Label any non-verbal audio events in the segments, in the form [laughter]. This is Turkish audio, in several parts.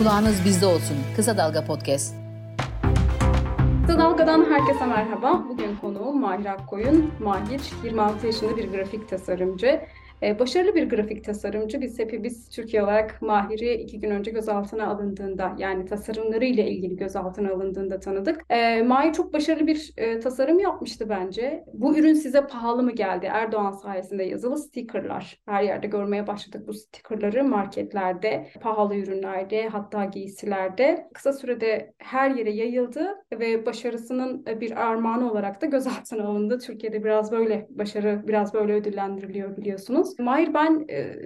Kulağınız bizde olsun. Kısa Dalga Podcast. Kısa Dalga'dan herkese merhaba. Bugün konuğum Mahir Akkoyun. Mahir 26 yaşında bir grafik tasarımcı. Ee, başarılı bir grafik tasarımcı. Biz hepimiz Türkiye olarak Mahir'i iki gün önce gözaltına alındığında yani tasarımları ile ilgili gözaltına alındığında tanıdık. E, Mahir çok başarılı bir e, tasarım yapmıştı bence. Bu ürün size pahalı mı geldi? Erdoğan sayesinde yazılı stickerlar. Her yerde görmeye başladık bu stickerları marketlerde, pahalı ürünlerde, hatta giysilerde. Kısa sürede her yere yayıldı ve başarısının bir armağanı olarak da gözaltına alındı. Türkiye'de biraz böyle başarı biraz böyle ödüllendiriliyor biliyorsunuz. Mahir ben e,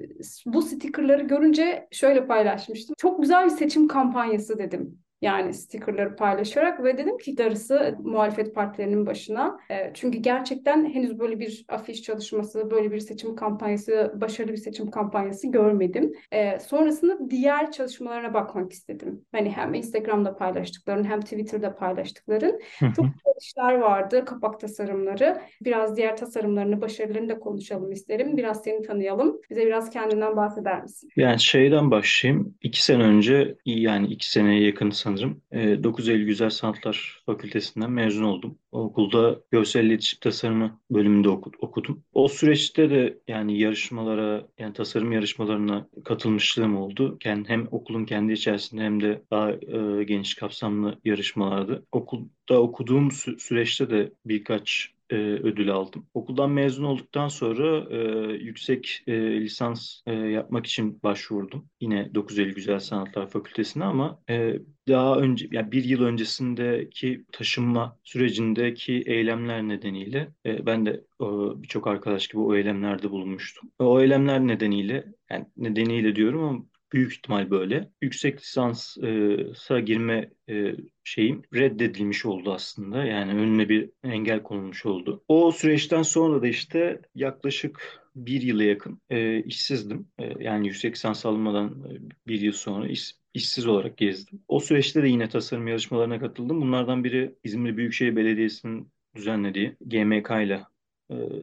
bu stickerları görünce şöyle paylaşmıştım. Çok güzel bir seçim kampanyası dedim yani stickerları paylaşarak ve dedim ki darısı muhalefet partilerinin başına. E, çünkü gerçekten henüz böyle bir afiş çalışması, böyle bir seçim kampanyası, başarılı bir seçim kampanyası görmedim. E, sonrasında diğer çalışmalarına bakmak istedim. Hani hem Instagram'da paylaştıkların hem Twitter'da paylaştıkların çok işler vardı, kapak tasarımları. Biraz diğer tasarımlarını, başarılarını da konuşalım isterim. Biraz seni tanıyalım. Bize biraz kendinden bahseder misin? Yani şeyden başlayayım. İki sene önce, yani iki seneye yakın sanırım sanırım. 9 Eylül Güzel Sanatlar Fakültesinden mezun oldum. O okulda görsel iletişim tasarımı bölümünde okudum. O süreçte de yani yarışmalara, yani tasarım yarışmalarına katılmışlığım oldu. Yani hem okulun kendi içerisinde hem de daha e, geniş kapsamlı yarışmalardı. Okulda okuduğum sü süreçte de birkaç e, ödül aldım. Okuldan mezun olduktan sonra e, yüksek e, lisans e, yapmak için başvurdum. Yine 9 Eylül Güzel Sanatlar Fakültesine ama e, daha önce yani bir yıl öncesindeki taşınma sürecindeki eylemler nedeniyle e, ben de e, birçok arkadaş gibi o eylemlerde bulunmuştum. O eylemler nedeniyle yani nedeniyle diyorum ama büyük ihtimal böyle. Yüksek lisansa girme e, şeyim reddedilmiş oldu aslında. Yani önüne bir engel konulmuş oldu. O süreçten sonra da işte yaklaşık bir yıla yakın e, işsizdim. E, yani yüksek lisans almadan bir yıl sonra iş, işsiz olarak gezdim. O süreçte de yine tasarım yarışmalarına katıldım. Bunlardan biri İzmir Büyükşehir Belediyesi'nin düzenlediği GMK ile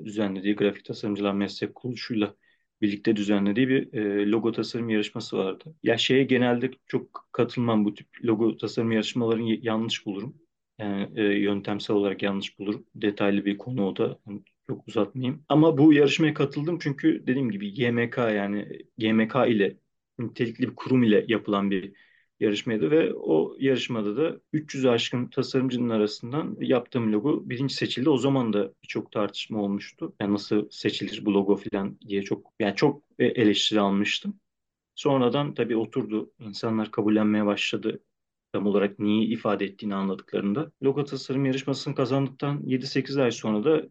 düzenlediği Grafik Tasarımcılar Meslek Kuruluşu'yla birlikte düzenlediği bir e, logo tasarım yarışması vardı. Ya şeye genelde çok katılmam bu tip logo tasarım yarışmalarını yanlış bulurum. Yani e, yöntemsel olarak yanlış bulurum. Detaylı bir konu o da. Yani çok uzatmayayım. Ama bu yarışmaya katıldım çünkü dediğim gibi GMK yani GMK ile nitelikli bir kurum ile yapılan bir yarışmaydı ve o yarışmada da 300 aşkın tasarımcının arasından yaptığım logo birinci seçildi. O zaman da birçok tartışma olmuştu. Yani nasıl seçilir bu logo falan diye çok yani çok eleştiri almıştım. Sonradan tabii oturdu. insanlar kabullenmeye başladı tam olarak neyi ifade ettiğini anladıklarında. Logo tasarım yarışmasını kazandıktan 7-8 ay sonra da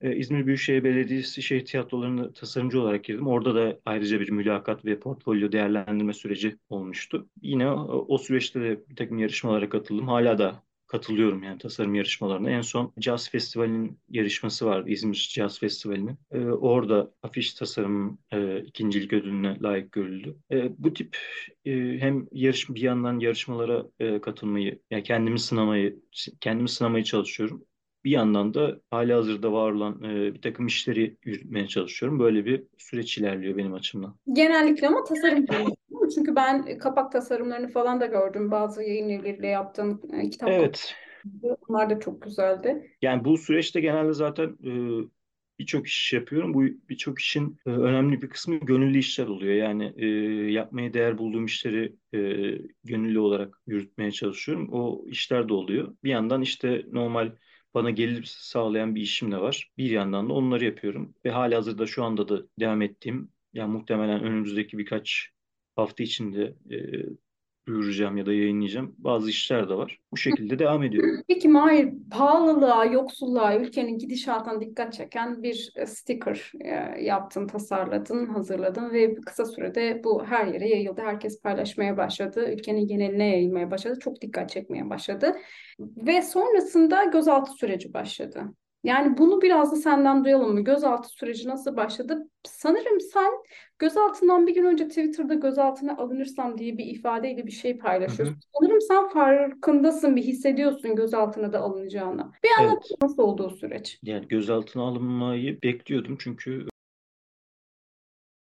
e, İzmir Büyükşehir Belediyesi şehir tiyatrolarına tasarımcı olarak girdim. Orada da ayrıca bir mülakat ve portfolyo değerlendirme süreci olmuştu. Yine o, o süreçte de bir takım yarışmalara katıldım. Hala da katılıyorum yani tasarım yarışmalarına. En son Jazz Festivali'nin yarışması vardı. İzmir Jazz Festivali'nin. Ee, orada afiş tasarımın e, ikincilik ödülüne layık görüldü. E, bu tip e, hem yarış bir yandan yarışmalara e, katılmayı, yani kendimi sınamayı, kendimi sınamayı çalışıyorum bir yandan da hali hazırda var olan e, bir takım işleri yürütmeye çalışıyorum. Böyle bir süreç ilerliyor benim açımdan. Genellikle ama tasarım Çünkü ben kapak tasarımlarını falan da gördüm. Bazı yayın evleriyle yaptığın e, kitap Evet. Onlar da çok güzeldi. Yani bu süreçte genelde zaten e, birçok iş yapıyorum. Bu birçok işin e, önemli bir kısmı gönüllü işler oluyor. Yani e, yapmaya değer bulduğum işleri e, gönüllü olarak yürütmeye çalışıyorum. O işler de oluyor. Bir yandan işte normal bana gelir sağlayan bir işim de var. Bir yandan da onları yapıyorum. Ve hali hazırda şu anda da devam ettiğim, yani muhtemelen önümüzdeki birkaç hafta içinde e, duyuracağım ya da yayınlayacağım bazı işler de var. Bu şekilde devam ediyor. Peki Mahir, pahalılığa, yoksulluğa, ülkenin gidişatına dikkat çeken bir e, sticker e, yaptın, tasarladın, hazırladın ve kısa sürede bu her yere yayıldı. Herkes paylaşmaya başladı. Ülkenin geneline yayılmaya başladı. Çok dikkat çekmeye başladı. Ve sonrasında gözaltı süreci başladı. Yani bunu biraz da senden duyalım mı? Gözaltı süreci nasıl başladı? Sanırım sen gözaltından bir gün önce Twitter'da gözaltına alınırsam diye bir ifadeyle bir şey paylaşıyorsun. Hı hı. Sanırım sen farkındasın, bir hissediyorsun gözaltına da alınacağını. Bir anlat evet. nasıl oldu o süreç? Yani gözaltına alınmayı bekliyordum çünkü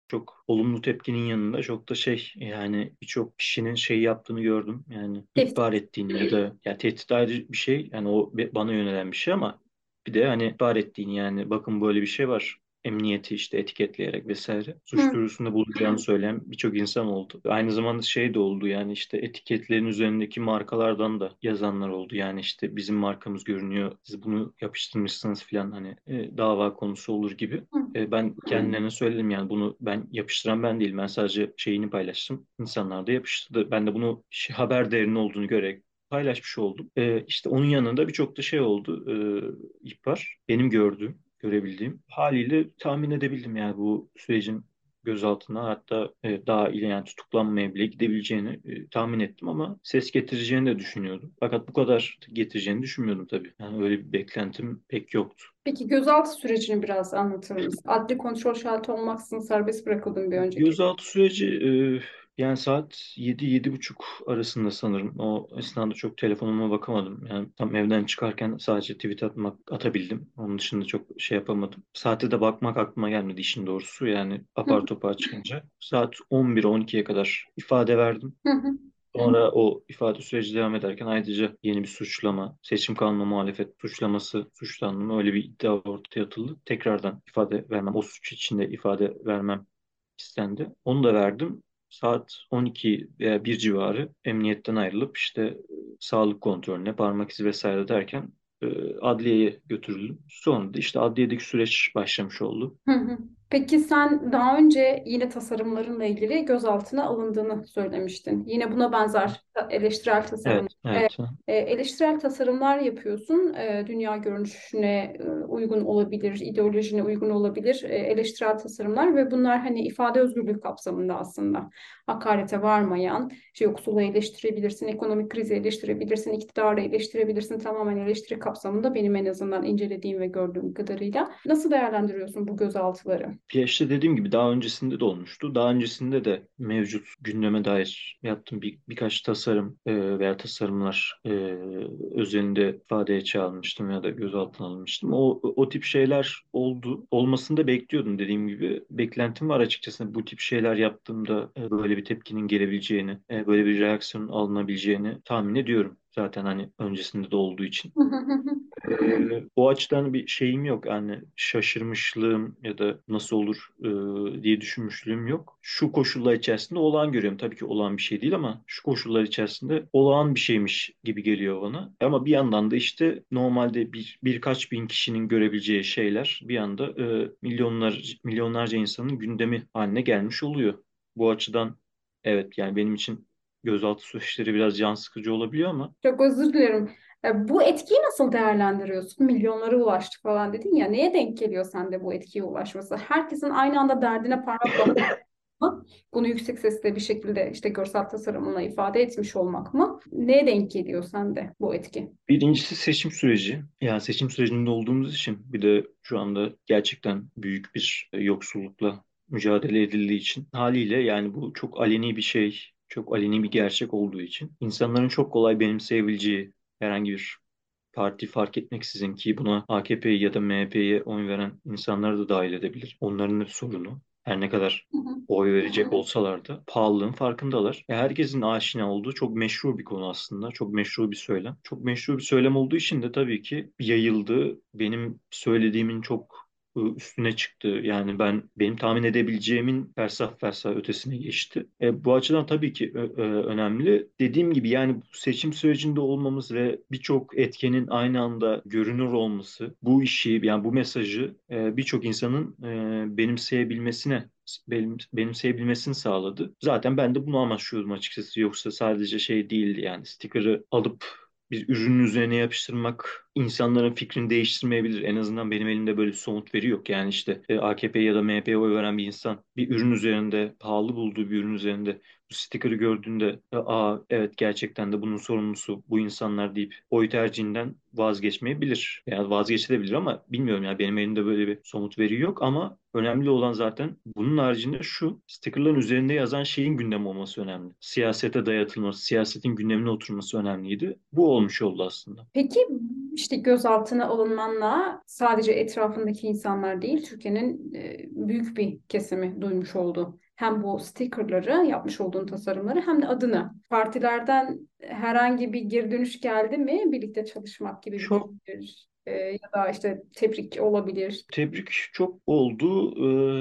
çok olumlu tepkinin yanında çok da şey yani birçok kişinin şey yaptığını gördüm. Yani ihbar ettiğini ya da ya tehdit ayrı bir şey yani o bana yönelen bir şey ama bir de hani ihbar ettiğini yani bakın böyle bir şey var emniyeti işte etiketleyerek vesaire suç Hı. duyurusunda bulunacağını söyleyen birçok insan oldu. Aynı zamanda şey de oldu yani işte etiketlerin üzerindeki markalardan da yazanlar oldu. Yani işte bizim markamız görünüyor siz bunu yapıştırmışsınız falan hani e, dava konusu olur gibi. E, ben kendilerine söyledim yani bunu ben yapıştıran ben değilim. Ben sadece şeyini paylaştım. İnsanlar da yapıştırdı. Ben de bunu haber değerinin olduğunu görerek paylaşmış oldum. E, işte onun yanında birçok da şey oldu. E, ihbar. Benim gördüğüm görebildiğim. Haliyle tahmin edebildim yani bu sürecin gözaltına hatta e, daha ile yani tutuklanmaya bile gidebileceğini e, tahmin ettim ama ses getireceğini de düşünüyordum. Fakat bu kadar getireceğini düşünmüyordum tabii. Yani öyle bir beklentim pek yoktu. Peki gözaltı sürecini biraz anlatır mısın? Adli kontrol şartı olmaksızın serbest bırakıldın bir önceki. Gözaltı süreci e, yani saat 7-7.30 arasında sanırım. O esnada çok telefonuma bakamadım. Yani tam evden çıkarken sadece tweet atmak atabildim. Onun dışında çok şey yapamadım. Saate de bakmak aklıma gelmedi işin doğrusu. Yani apar topar çıkınca. Saat 11-12'ye kadar ifade verdim. Sonra o ifade süreci devam ederken ayrıca yeni bir suçlama, seçim kanunu muhalefet suçlaması suçlanma öyle bir iddia ortaya atıldı. Tekrardan ifade vermem, o suç içinde ifade vermem istendi. Onu da verdim. Saat 12 veya 1 civarı emniyetten ayrılıp işte e, sağlık kontrolüne, parmak izi vesaire derken e, adliyeye götürüldüm. Sonra işte adliyedeki süreç başlamış oldu. Hı hı. Peki sen daha önce yine tasarımlarınla ilgili gözaltına alındığını söylemiştin. Yine buna benzer eleştirel tasarım. Evet, evet. E, eleştirel tasarımlar yapıyorsun. E, dünya görünüşüne e, uygun olabilir, ideolojine uygun olabilir e, eleştirel tasarımlar ve bunlar hani ifade özgürlüğü kapsamında aslında hakarete varmayan, işte yoksulu eleştirebilirsin, ekonomik krizi eleştirebilirsin, iktidarı eleştirebilirsin. Tamamen eleştiri kapsamında benim en azından incelediğim ve gördüğüm kadarıyla. Nasıl değerlendiriyorsun bu gözaltıları? İşte dediğim gibi daha öncesinde de olmuştu. Daha öncesinde de mevcut gündeme dair yaptığım bir, birkaç tasarım e, veya tasarımlar e, özelinde ifadeye çağrılmıştım ya da gözaltına alınmıştım. O, o tip şeyler oldu. Olmasını da bekliyordum dediğim gibi. Beklentim var açıkçası bu tip şeyler yaptığımda e, böyle bir tepkinin gelebileceğini, e, böyle bir reaksiyon alınabileceğini tahmin ediyorum. Zaten hani öncesinde de olduğu için. Ee, o açıdan bir şeyim yok. Yani şaşırmışlığım ya da nasıl olur e, diye düşünmüşlüğüm yok. Şu koşullar içerisinde olağan görüyorum. Tabii ki olağan bir şey değil ama şu koşullar içerisinde olağan bir şeymiş gibi geliyor bana. Ama bir yandan da işte normalde bir birkaç bin kişinin görebileceği şeyler bir anda e, milyonlar milyonlarca insanın gündemi haline gelmiş oluyor. Bu açıdan evet yani benim için gözaltı süreçleri biraz can sıkıcı olabiliyor ama Çok özür dilerim. E, Bu etkiyi nasıl değerlendiriyorsun? Milyonlara ulaştık falan dedin ya. Neye denk geliyor sende bu etkiye ulaşması? Herkesin aynı anda derdine parmak mı? Bunu yüksek sesle bir şekilde işte görsel tasarımla ifade etmiş olmak mı? Neye denk geliyor sende bu etki? Birincisi seçim süreci. Yani seçim sürecinde olduğumuz için bir de şu anda gerçekten büyük bir yoksullukla mücadele edildiği için haliyle yani bu çok aleni bir şey, çok aleni bir gerçek olduğu için insanların çok kolay benimseyebileceği herhangi bir parti fark etmeksizin ki buna AKP ya da MHP'ye oy veren insanları da dahil edebilir. Onların sorunu. Her ne kadar oy verecek olsalar da pahalılığın farkındalar. E, herkesin aşina olduğu çok meşru bir konu aslında. Çok meşru bir söylem. Çok meşru bir söylem olduğu için de tabii ki yayıldı. Benim söylediğimin çok üstüne çıktı. Yani ben benim tahmin edebileceğimin fersah fersah ötesine geçti. E, bu açıdan tabii ki ö- önemli. Dediğim gibi yani seçim sürecinde olmamız ve birçok etkenin aynı anda görünür olması bu işi yani bu mesajı e, birçok insanın e, benimseyebilmesine benim, benimseyebilmesini sağladı. Zaten ben de bunu amaçlıyordum açıkçası. Yoksa sadece şey değildi yani sticker'ı alıp bir ürünün üzerine yapıştırmak insanların fikrini değiştirmeyebilir. En azından benim elimde böyle somut veri yok. Yani işte e, AKP ya da MHP'ye oy veren bir insan bir ürün üzerinde, pahalı bulduğu bir ürün üzerinde sticker'ı gördüğünde aa evet gerçekten de bunun sorumlusu bu insanlar deyip oy tercihinden vazgeçmeyebilir. Yani vazgeçebilir ama bilmiyorum yani benim elimde böyle bir somut veri yok ama önemli olan zaten bunun haricinde şu stickerların üzerinde yazan şeyin gündem olması önemli. Siyasete dayatılması, siyasetin gündemine oturması önemliydi. Bu olmuş oldu aslında. Peki işte gözaltına alınmanla sadece etrafındaki insanlar değil, Türkiye'nin e, büyük bir kesimi duymuş oldu. Hem bu stickerları, yapmış olduğun tasarımları hem de adını. Partilerden herhangi bir geri dönüş geldi mi? Birlikte çalışmak gibi bir Çok fikir e, ya da işte tebrik olabilir. tebrik çok oldu.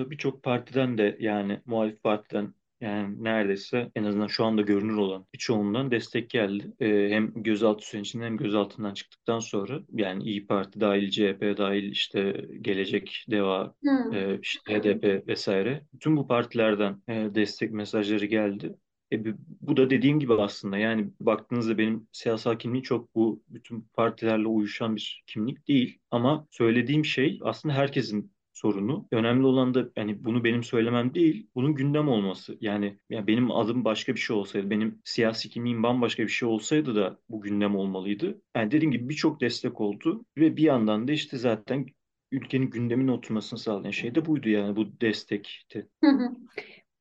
Ee, Birçok partiden de yani muhalif partiden yani neredeyse en azından şu anda görünür olan birçoğundan destek geldi. Ee, hem gözaltı sürecinde hem gözaltından çıktıktan sonra yani İyi Parti dahil, CHP dahil işte Gelecek, Deva, Hmm. e, işte HDP vesaire. Bütün bu partilerden e, destek mesajları geldi. E, bu da dediğim gibi aslında yani baktığınızda benim siyasal kimliğim çok bu bütün partilerle uyuşan bir kimlik değil. Ama söylediğim şey aslında herkesin sorunu. Önemli olan da yani bunu benim söylemem değil, bunun gündem olması. Yani, yani benim adım başka bir şey olsaydı, benim siyasi kimliğim bambaşka bir şey olsaydı da bu gündem olmalıydı. Yani dediğim gibi birçok destek oldu ve bir yandan da işte zaten ülkenin gündemine oturmasını sağlayan şey de buydu yani bu destekti.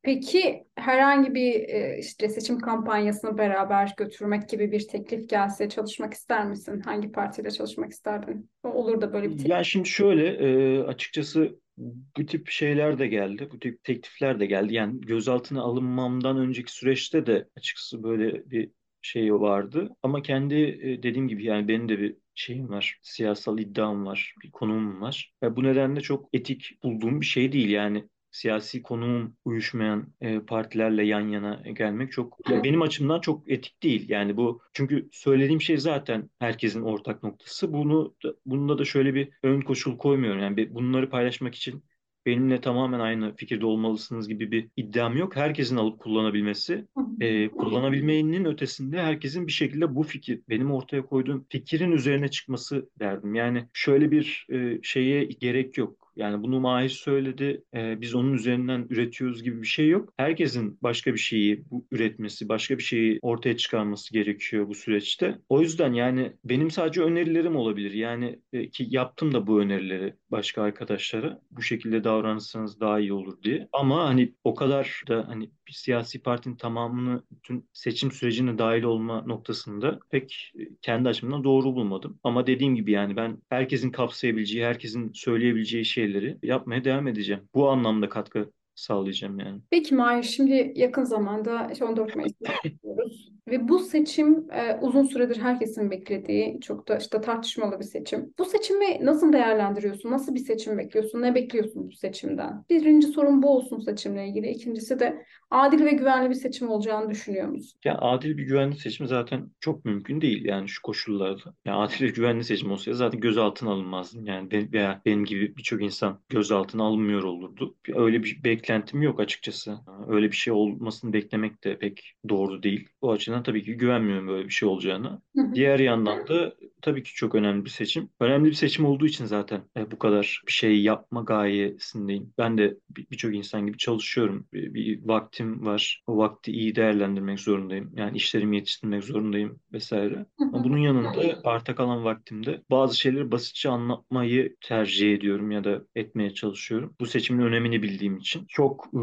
Peki herhangi bir e, işte seçim kampanyasını beraber götürmek gibi bir teklif gelse çalışmak ister misin? Hangi partiyle çalışmak isterdin? Olur da böyle bir teklif. Yani şimdi şöyle e, açıkçası bu tip şeyler de geldi, bu tip teklifler de geldi. Yani gözaltına alınmamdan önceki süreçte de açıkçası böyle bir şey vardı. Ama kendi e, dediğim gibi yani benim de bir şeyim var, siyasal iddiam var, bir konumum var. Ve bu nedenle çok etik bulduğum bir şey değil yani. Siyasi konumum uyuşmayan e, partilerle yan yana gelmek çok ya benim açımdan çok etik değil. Yani bu çünkü söylediğim şey zaten herkesin ortak noktası. Bunu da, bunda da şöyle bir ön koşul koymuyorum. Yani bunları paylaşmak için benimle tamamen aynı fikirde olmalısınız gibi bir iddiam yok. Herkesin alıp kullanabilmesi, e, kullanabilmenin ötesinde herkesin bir şekilde bu fikir, benim ortaya koyduğum fikrin üzerine çıkması derdim. Yani şöyle bir e, şeye gerek yok. Yani bunu Mahir söyledi, e, biz onun üzerinden üretiyoruz gibi bir şey yok. Herkesin başka bir şeyi bu üretmesi, başka bir şeyi ortaya çıkarması gerekiyor bu süreçte. O yüzden yani benim sadece önerilerim olabilir. Yani e, ki yaptım da bu önerileri başka arkadaşlara. Bu şekilde davranırsanız daha iyi olur diye. Ama hani o kadar da hani bir siyasi partinin tamamını bütün seçim sürecine dahil olma noktasında pek e, kendi açımdan doğru bulmadım. Ama dediğim gibi yani ben herkesin kapsayabileceği, herkesin söyleyebileceği şeyleri yapmaya devam edeceğim. Bu anlamda katkı sağlayacağım yani. Peki Mahir, şimdi yakın zamanda işte 14 Mayıs'ta. [laughs] Ve bu seçim e, uzun süredir herkesin beklediği, çok da işte tartışmalı bir seçim. Bu seçimi nasıl değerlendiriyorsun? Nasıl bir seçim bekliyorsun? Ne bekliyorsun bu seçimden? Birinci sorun bu olsun seçimle ilgili. İkincisi de adil ve güvenli bir seçim olacağını düşünüyor musun? Ya adil bir güvenli seçim zaten çok mümkün değil yani şu koşullarda. Ya adil ve güvenli seçim olsaydı zaten gözaltına alınmazdı. Yani ben, veya benim gibi birçok insan gözaltına alınmıyor olurdu. Öyle bir beklentim yok açıkçası. Öyle bir şey olmasını beklemek de pek doğru değil. O açıdan tabii ki güvenmiyorum böyle bir şey olacağına. Diğer yandan da tabii ki çok önemli bir seçim. Önemli bir seçim olduğu için zaten e, bu kadar bir şey yapma gayesindeyim. Ben de bir- birçok insan gibi çalışıyorum. Bir, bir vaktim var. O vakti iyi değerlendirmek zorundayım. Yani işlerimi yetiştirmek zorundayım vesaire. Ama bunun yanında arta kalan vaktimde bazı şeyleri basitçe anlatmayı tercih ediyorum ya da etmeye çalışıyorum. Bu seçimin önemini bildiğim için. Çok e,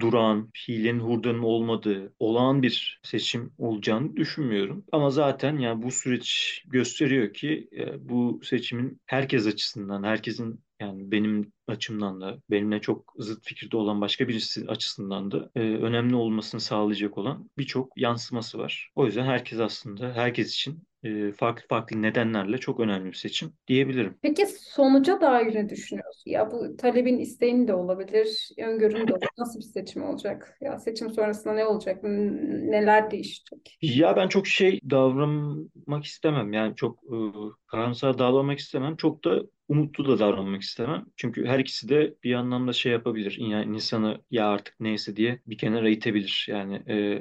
durağan, hilenin hurdanın olmadığı, olağan bir seçim olacağını düşünmüyorum. Ama zaten yani bu süreç gösteriyor ki e, bu seçimin herkes açısından, herkesin yani benim açımdan da benimle çok zıt fikirde olan başka birisi açısından da e, önemli olmasını sağlayacak olan birçok yansıması var. O yüzden herkes aslında herkes için farklı farklı nedenlerle çok önemli bir seçim diyebilirim. Peki sonuca dair ne düşünüyorsun? Ya bu talebin isteğin de olabilir, öngörün de olabilir. Nasıl bir seçim olacak? Ya seçim sonrasında ne olacak? Neler değişecek? Ya ben çok şey davranmak istemem. Yani çok e, karamsar davranmak istemem. Çok da umutlu da davranmak istemem. Çünkü her ikisi de bir anlamda şey yapabilir. Yani insanı ya artık neyse diye bir kenara itebilir. Yani e,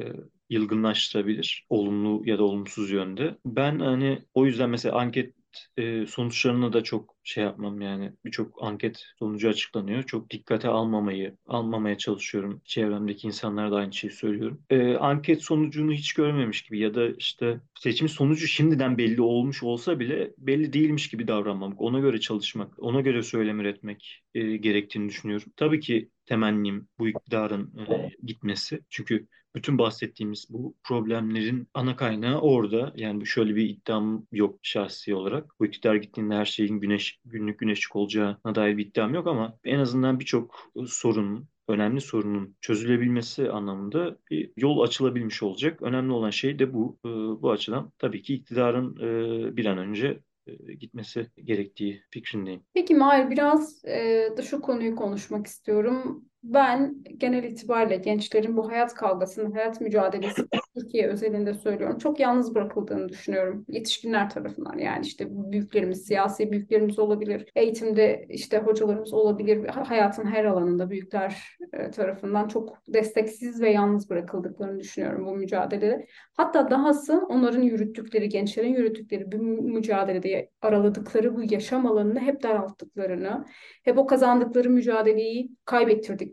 yılgınlaştırabilir. Olumlu ya da olumsuz yönde. Ben hani o yüzden mesela anket e, sonuçlarına da çok şey yapmam yani birçok anket sonucu açıklanıyor. Çok dikkate almamayı, almamaya çalışıyorum. Çevremdeki insanlara da aynı şeyi söylüyorum. Ee, anket sonucunu hiç görmemiş gibi ya da işte seçim sonucu şimdiden belli olmuş olsa bile belli değilmiş gibi davranmamak, ona göre çalışmak, ona göre söylem üretmek e, gerektiğini düşünüyorum. Tabii ki temennim bu iktidarın e, gitmesi. Çünkü bütün bahsettiğimiz bu problemlerin ana kaynağı orada. Yani şöyle bir iddiam yok şahsi olarak. Bu iktidar gittiğinde her şeyin güneş günlük güneşlik olacağına dair bir iddiam yok ama en azından birçok sorun, önemli sorunun çözülebilmesi anlamında bir yol açılabilmiş olacak. Önemli olan şey de bu. E, bu açıdan tabii ki iktidarın e, bir an önce e, gitmesi gerektiği fikrindeyim. Peki Mahir biraz e, da şu konuyu konuşmak istiyorum. Ben genel itibariyle gençlerin bu hayat kavgasının, hayat mücadelesi [coughs] Türkiye özelinde söylüyorum. Çok yalnız bırakıldığını düşünüyorum. Yetişkinler tarafından yani işte büyüklerimiz, siyasi büyüklerimiz olabilir. Eğitimde işte hocalarımız olabilir. Hayatın her alanında büyükler e, tarafından çok desteksiz ve yalnız bırakıldıklarını düşünüyorum bu mücadelede. Hatta dahası onların yürüttükleri, gençlerin yürüttükleri bu mücadelede araladıkları bu yaşam alanını hep daralttıklarını, hep o kazandıkları mücadeleyi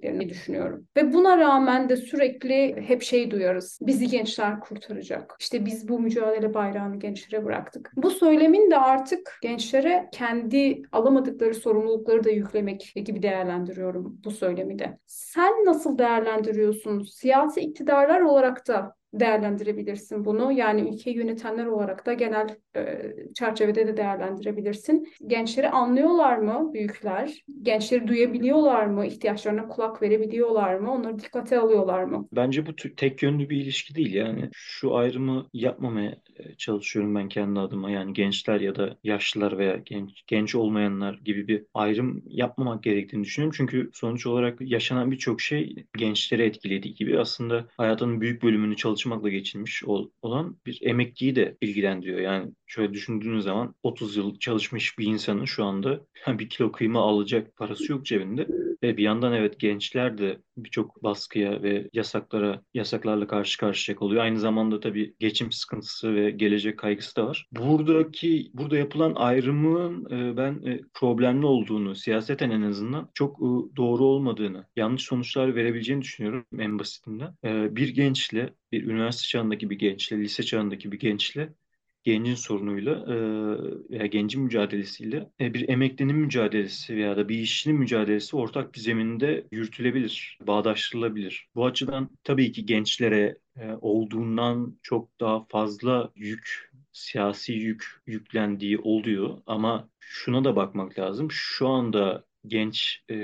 kaybettirdiklerini düşünüyorum. Ve buna rağmen de sürekli hep şey duyarız. Bizi gençler kurtaracak. İşte biz bu mücadele bayrağını gençlere bıraktık. Bu söylemin de artık gençlere kendi alamadıkları sorumlulukları da yüklemek gibi değerlendiriyorum bu söylemi de. Sen nasıl değerlendiriyorsun? Siyasi iktidarlar olarak da değerlendirebilirsin bunu. Yani ülkeyi yönetenler olarak da genel e, çerçevede de değerlendirebilirsin. Gençleri anlıyorlar mı büyükler? Gençleri duyabiliyorlar mı? İhtiyaçlarına kulak verebiliyorlar mı? Onları dikkate alıyorlar mı? Bence bu tek yönlü bir ilişki değil. Yani şu ayrımı yapmamaya e, çalışıyorum ben kendi adıma. Yani gençler ya da yaşlılar veya genç genç olmayanlar gibi bir ayrım yapmamak gerektiğini düşünüyorum. Çünkü sonuç olarak yaşanan birçok şey gençleri etkilediği gibi aslında hayatının büyük bölümünü çalış çalışmakla geçirmiş olan bir emekliyi de ilgilendiriyor. Yani şöyle düşündüğünüz zaman 30 yıl çalışmış bir insanın şu anda [laughs] bir kilo kıyma alacak parası yok cebinde. Ve bir yandan evet gençler de birçok baskıya ve yasaklara, yasaklarla karşı karşıya oluyor. Aynı zamanda tabii geçim sıkıntısı ve gelecek kaygısı da var. Buradaki, burada yapılan ayrımın e, ben e, problemli olduğunu, siyaseten en azından çok e, doğru olmadığını, yanlış sonuçlar verebileceğini düşünüyorum en basitinden. Bir gençle, bir üniversite çağındaki bir gençle, lise çağındaki bir gençle gencin sorunuyla e, veya gencin mücadelesiyle e, bir emeklinin mücadelesi veya da bir işçinin mücadelesi ortak bir zeminde yürütülebilir, bağdaştırılabilir. Bu açıdan tabii ki gençlere e, olduğundan çok daha fazla yük siyasi yük yüklendiği oluyor ama şuna da bakmak lazım. Şu anda genç e,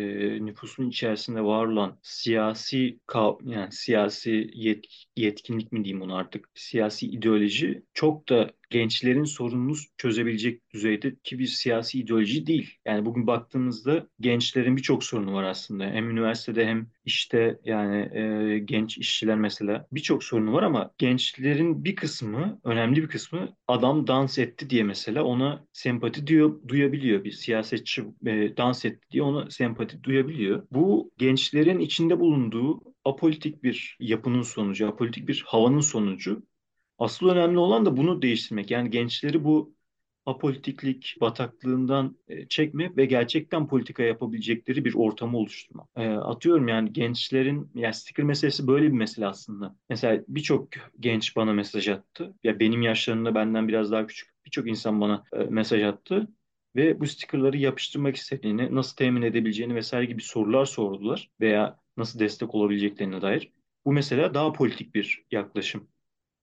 nüfusun içerisinde var olan siyasi yani siyasi yet, yetkinlik mi diyeyim onu artık siyasi ideoloji çok da gençlerin sorununu çözebilecek düzeyde ki bir siyasi ideoloji değil. Yani bugün baktığımızda gençlerin birçok sorunu var aslında. Hem üniversitede hem işte yani e, genç işçiler mesela birçok sorunu var ama gençlerin bir kısmı, önemli bir kısmı adam dans etti diye mesela ona sempati diyor, duyabiliyor. Bir siyasetçi e, dans etti diye ona sempati duyabiliyor. Bu gençlerin içinde bulunduğu apolitik bir yapının sonucu, apolitik bir havanın sonucu Asıl önemli olan da bunu değiştirmek. Yani gençleri bu apolitiklik bataklığından e, çekmek ve gerçekten politika yapabilecekleri bir ortamı oluşturmak. E, atıyorum yani gençlerin, yani sticker meselesi böyle bir mesele aslında. Mesela birçok genç bana mesaj attı. Ya benim yaşlarımda benden biraz daha küçük birçok insan bana e, mesaj attı ve bu stickerları yapıştırmak istediğini, nasıl temin edebileceğini vesaire gibi sorular sordular veya nasıl destek olabileceklerine dair. Bu mesela daha politik bir yaklaşım.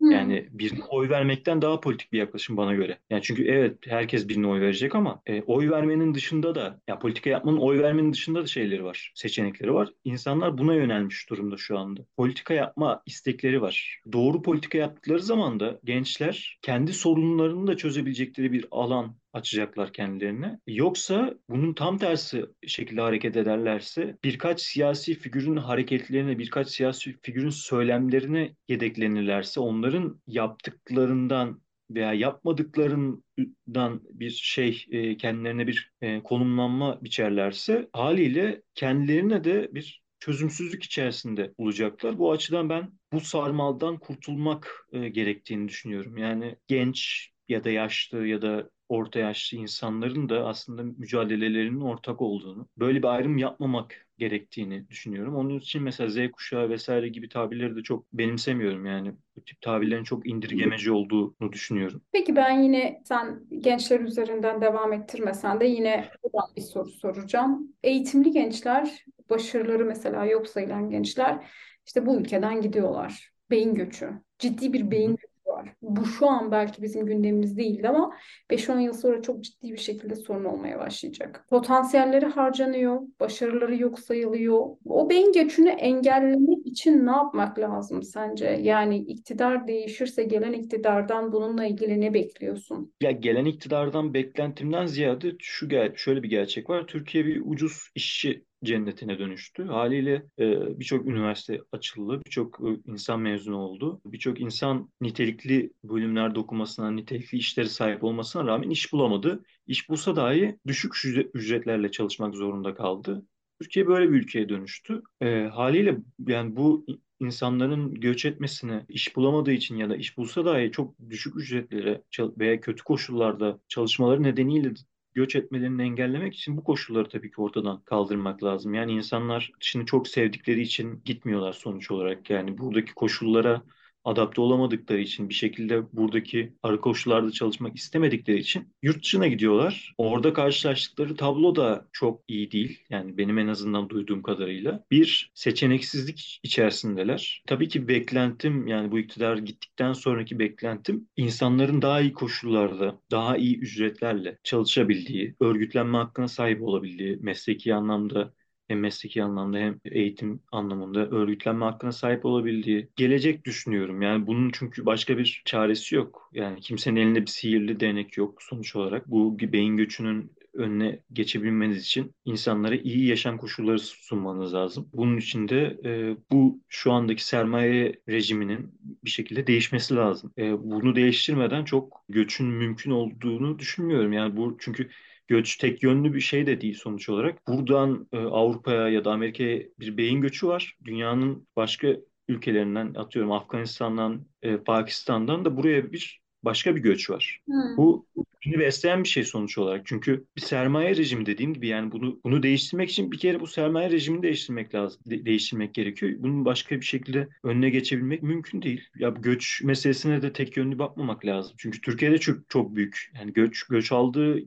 Yani birine oy vermekten daha politik bir yaklaşım bana göre. Yani çünkü evet herkes birine oy verecek ama e, oy vermenin dışında da ya politika yapmanın oy vermenin dışında da şeyleri var, seçenekleri var. İnsanlar buna yönelmiş durumda şu anda. Politika yapma istekleri var. Doğru politika yaptıkları zaman da gençler kendi sorunlarını da çözebilecekleri bir alan açacaklar kendilerine. Yoksa bunun tam tersi şekilde hareket ederlerse birkaç siyasi figürün hareketlerine, birkaç siyasi figürün söylemlerine yedeklenirlerse onların yaptıklarından veya yapmadıklarından bir şey e, kendilerine bir e, konumlanma biçerlerse haliyle kendilerine de bir çözümsüzlük içerisinde olacaklar. Bu açıdan ben bu sarmaldan kurtulmak e, gerektiğini düşünüyorum. Yani genç ya da yaşlı ya da orta yaşlı insanların da aslında mücadelelerinin ortak olduğunu, böyle bir ayrım yapmamak gerektiğini düşünüyorum. Onun için mesela Z kuşağı vesaire gibi tabirleri de çok benimsemiyorum yani. Bu tip tabirlerin çok indirgemeci olduğunu düşünüyorum. Peki ben yine sen gençler üzerinden devam ettirmesen de yine buradan bir soru soracağım. Eğitimli gençler, başarıları mesela yok sayılan gençler işte bu ülkeden gidiyorlar. Beyin göçü. Ciddi bir beyin göçü var. Bu şu an belki bizim gündemimiz değildi ama 5-10 yıl sonra çok ciddi bir şekilde sorun olmaya başlayacak. Potansiyelleri harcanıyor, başarıları yok sayılıyor. O beyin göçünü engellemek için ne yapmak lazım sence? Yani iktidar değişirse gelen iktidardan bununla ilgili ne bekliyorsun? Ya gelen iktidardan beklentimden ziyade şu gel şöyle bir gerçek var. Türkiye bir ucuz işçi cennetine dönüştü. Haliyle e, birçok üniversite açıldı, birçok e, insan mezun oldu. Birçok insan nitelikli bölümlerde okumasına, nitelikli işlere sahip olmasına rağmen iş bulamadı. İş bulsa dahi düşük ücretlerle çalışmak zorunda kaldı. Türkiye böyle bir ülkeye dönüştü. E, haliyle yani bu insanların göç etmesine iş bulamadığı için ya da iş bulsa dahi çok düşük ücretlere veya kötü koşullarda çalışmaları nedeniyle göç etmelerini engellemek için bu koşulları tabii ki ortadan kaldırmak lazım. Yani insanlar şimdi çok sevdikleri için gitmiyorlar sonuç olarak. Yani buradaki koşullara adapte olamadıkları için bir şekilde buradaki arı koşullarda çalışmak istemedikleri için yurt dışına gidiyorlar. Orada karşılaştıkları tablo da çok iyi değil. Yani benim en azından duyduğum kadarıyla. Bir seçeneksizlik içerisindeler. Tabii ki beklentim yani bu iktidar gittikten sonraki beklentim insanların daha iyi koşullarda, daha iyi ücretlerle çalışabildiği, örgütlenme hakkına sahip olabildiği, mesleki anlamda hem mesleki anlamda hem eğitim anlamında örgütlenme hakkına sahip olabildiği gelecek düşünüyorum. Yani bunun çünkü başka bir çaresi yok. Yani kimsenin elinde bir sihirli değnek yok sonuç olarak. Bu beyin göçünün önüne geçebilmeniz için insanlara iyi yaşam koşulları sunmanız lazım. Bunun için de e, bu şu andaki sermaye rejiminin bir şekilde değişmesi lazım. E, bunu değiştirmeden çok göçün mümkün olduğunu düşünmüyorum. Yani bu çünkü göç tek yönlü bir şey de değil sonuç olarak. Buradan e, Avrupa'ya ya da Amerika'ya bir beyin göçü var. Dünyanın başka ülkelerinden atıyorum Afganistan'dan, e, Pakistan'dan da buraya bir başka bir göç var. Hmm. Bu bunu besleyen bir şey sonuç olarak. Çünkü bir sermaye rejimi dediğim gibi yani bunu bunu değiştirmek için bir kere bu sermaye rejimini değiştirmek lazım. De- değiştirmek gerekiyor. Bunun başka bir şekilde önüne geçebilmek mümkün değil. Ya göç meselesine de tek yönlü bakmamak lazım. Çünkü Türkiye'de çok çok büyük. Yani göç göç aldığı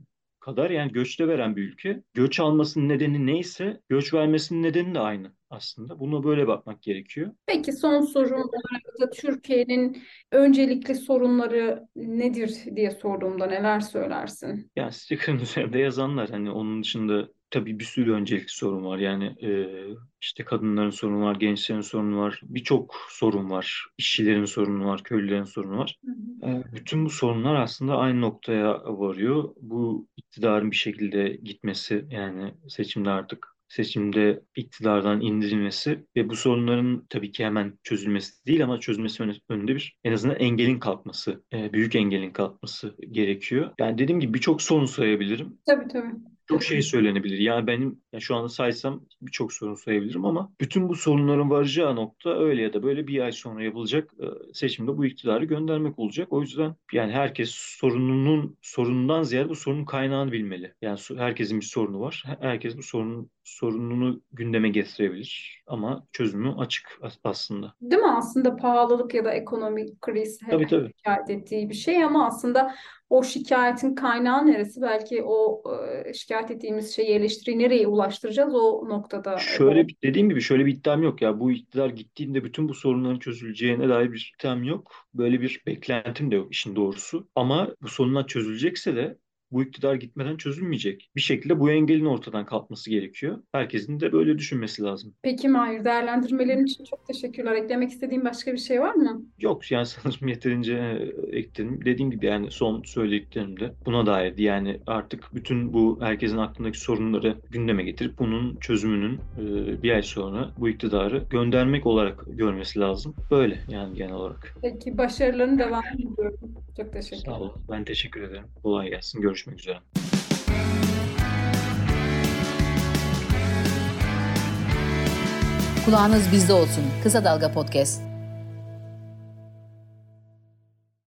kadar yani göçte veren bir ülke. Göç almasının nedeni neyse göç vermesinin nedeni de aynı aslında. Buna böyle bakmak gerekiyor. Peki son sorum olarak da Türkiye'nin öncelikli sorunları nedir diye sorduğumda neler söylersin? Yani sticker'ın [laughs] üzerinde yazanlar hani onun dışında tabii bir sürü öncelikli sorun var. Yani e, işte kadınların sorunu var, gençlerin sorunu var, birçok sorun var. İşçilerin sorunu var, köylülerin sorunu var. Hı hı. E, bütün bu sorunlar aslında aynı noktaya varıyor. Bu iktidarın bir şekilde gitmesi yani seçimde artık seçimde iktidardan indirilmesi ve bu sorunların tabii ki hemen çözülmesi değil ama çözülmesi önünde bir en azından engelin kalkması, e, büyük engelin kalkması gerekiyor. Yani dediğim gibi birçok sorun sayabilirim. Tabii tabii çok şey söylenebilir. Yani benim yani şu anda saysam birçok sorun sayabilirim ama bütün bu sorunların varacağı nokta öyle ya da böyle bir ay sonra yapılacak e, seçimde bu iktidarı göndermek olacak. O yüzden yani herkes sorununun sorunundan ziyade bu sorunun kaynağını bilmeli. Yani herkesin bir sorunu var. Herkes bu sorunun sorununu gündeme getirebilir ama çözümü açık aslında. Değil mi? Aslında pahalılık ya da ekonomik kriz hep tabii, tabii. şikayet ettiği bir şey ama aslında o şikayetin kaynağı neresi? Belki o e, şikayet ettiğimiz şeyi eleştiriyi nereye ulaştıracağız o noktada. Şöyle bir, dediğim gibi şöyle bir iddiam yok ya. Bu iktidar gittiğinde bütün bu sorunların çözüleceğine dair bir iddiam yok. Böyle bir beklentim de yok işin doğrusu. Ama bu sorunlar çözülecekse de bu iktidar gitmeden çözülmeyecek. Bir şekilde bu engelin ortadan kalkması gerekiyor. Herkesin de böyle düşünmesi lazım. Peki Mahir, değerlendirmelerin için çok teşekkürler. Eklemek istediğin başka bir şey var mı? Yok yani sanırım [laughs] yeterince e, ekledim. Dediğim gibi yani son söylediklerimde buna dairdi. Yani artık bütün bu herkesin aklındaki sorunları gündeme getirip bunun çözümünün e, bir ay sonra bu iktidarı göndermek olarak görmesi lazım. Böyle yani genel olarak. Peki başarılarını devam ediyorum. Çok teşekkür ederim. Sağ olun. Ben teşekkür ederim. Kolay gelsin. Görüşmek Görüşmek üzere. Kulağınız bizde olsun. Kısa Dalga Podcast.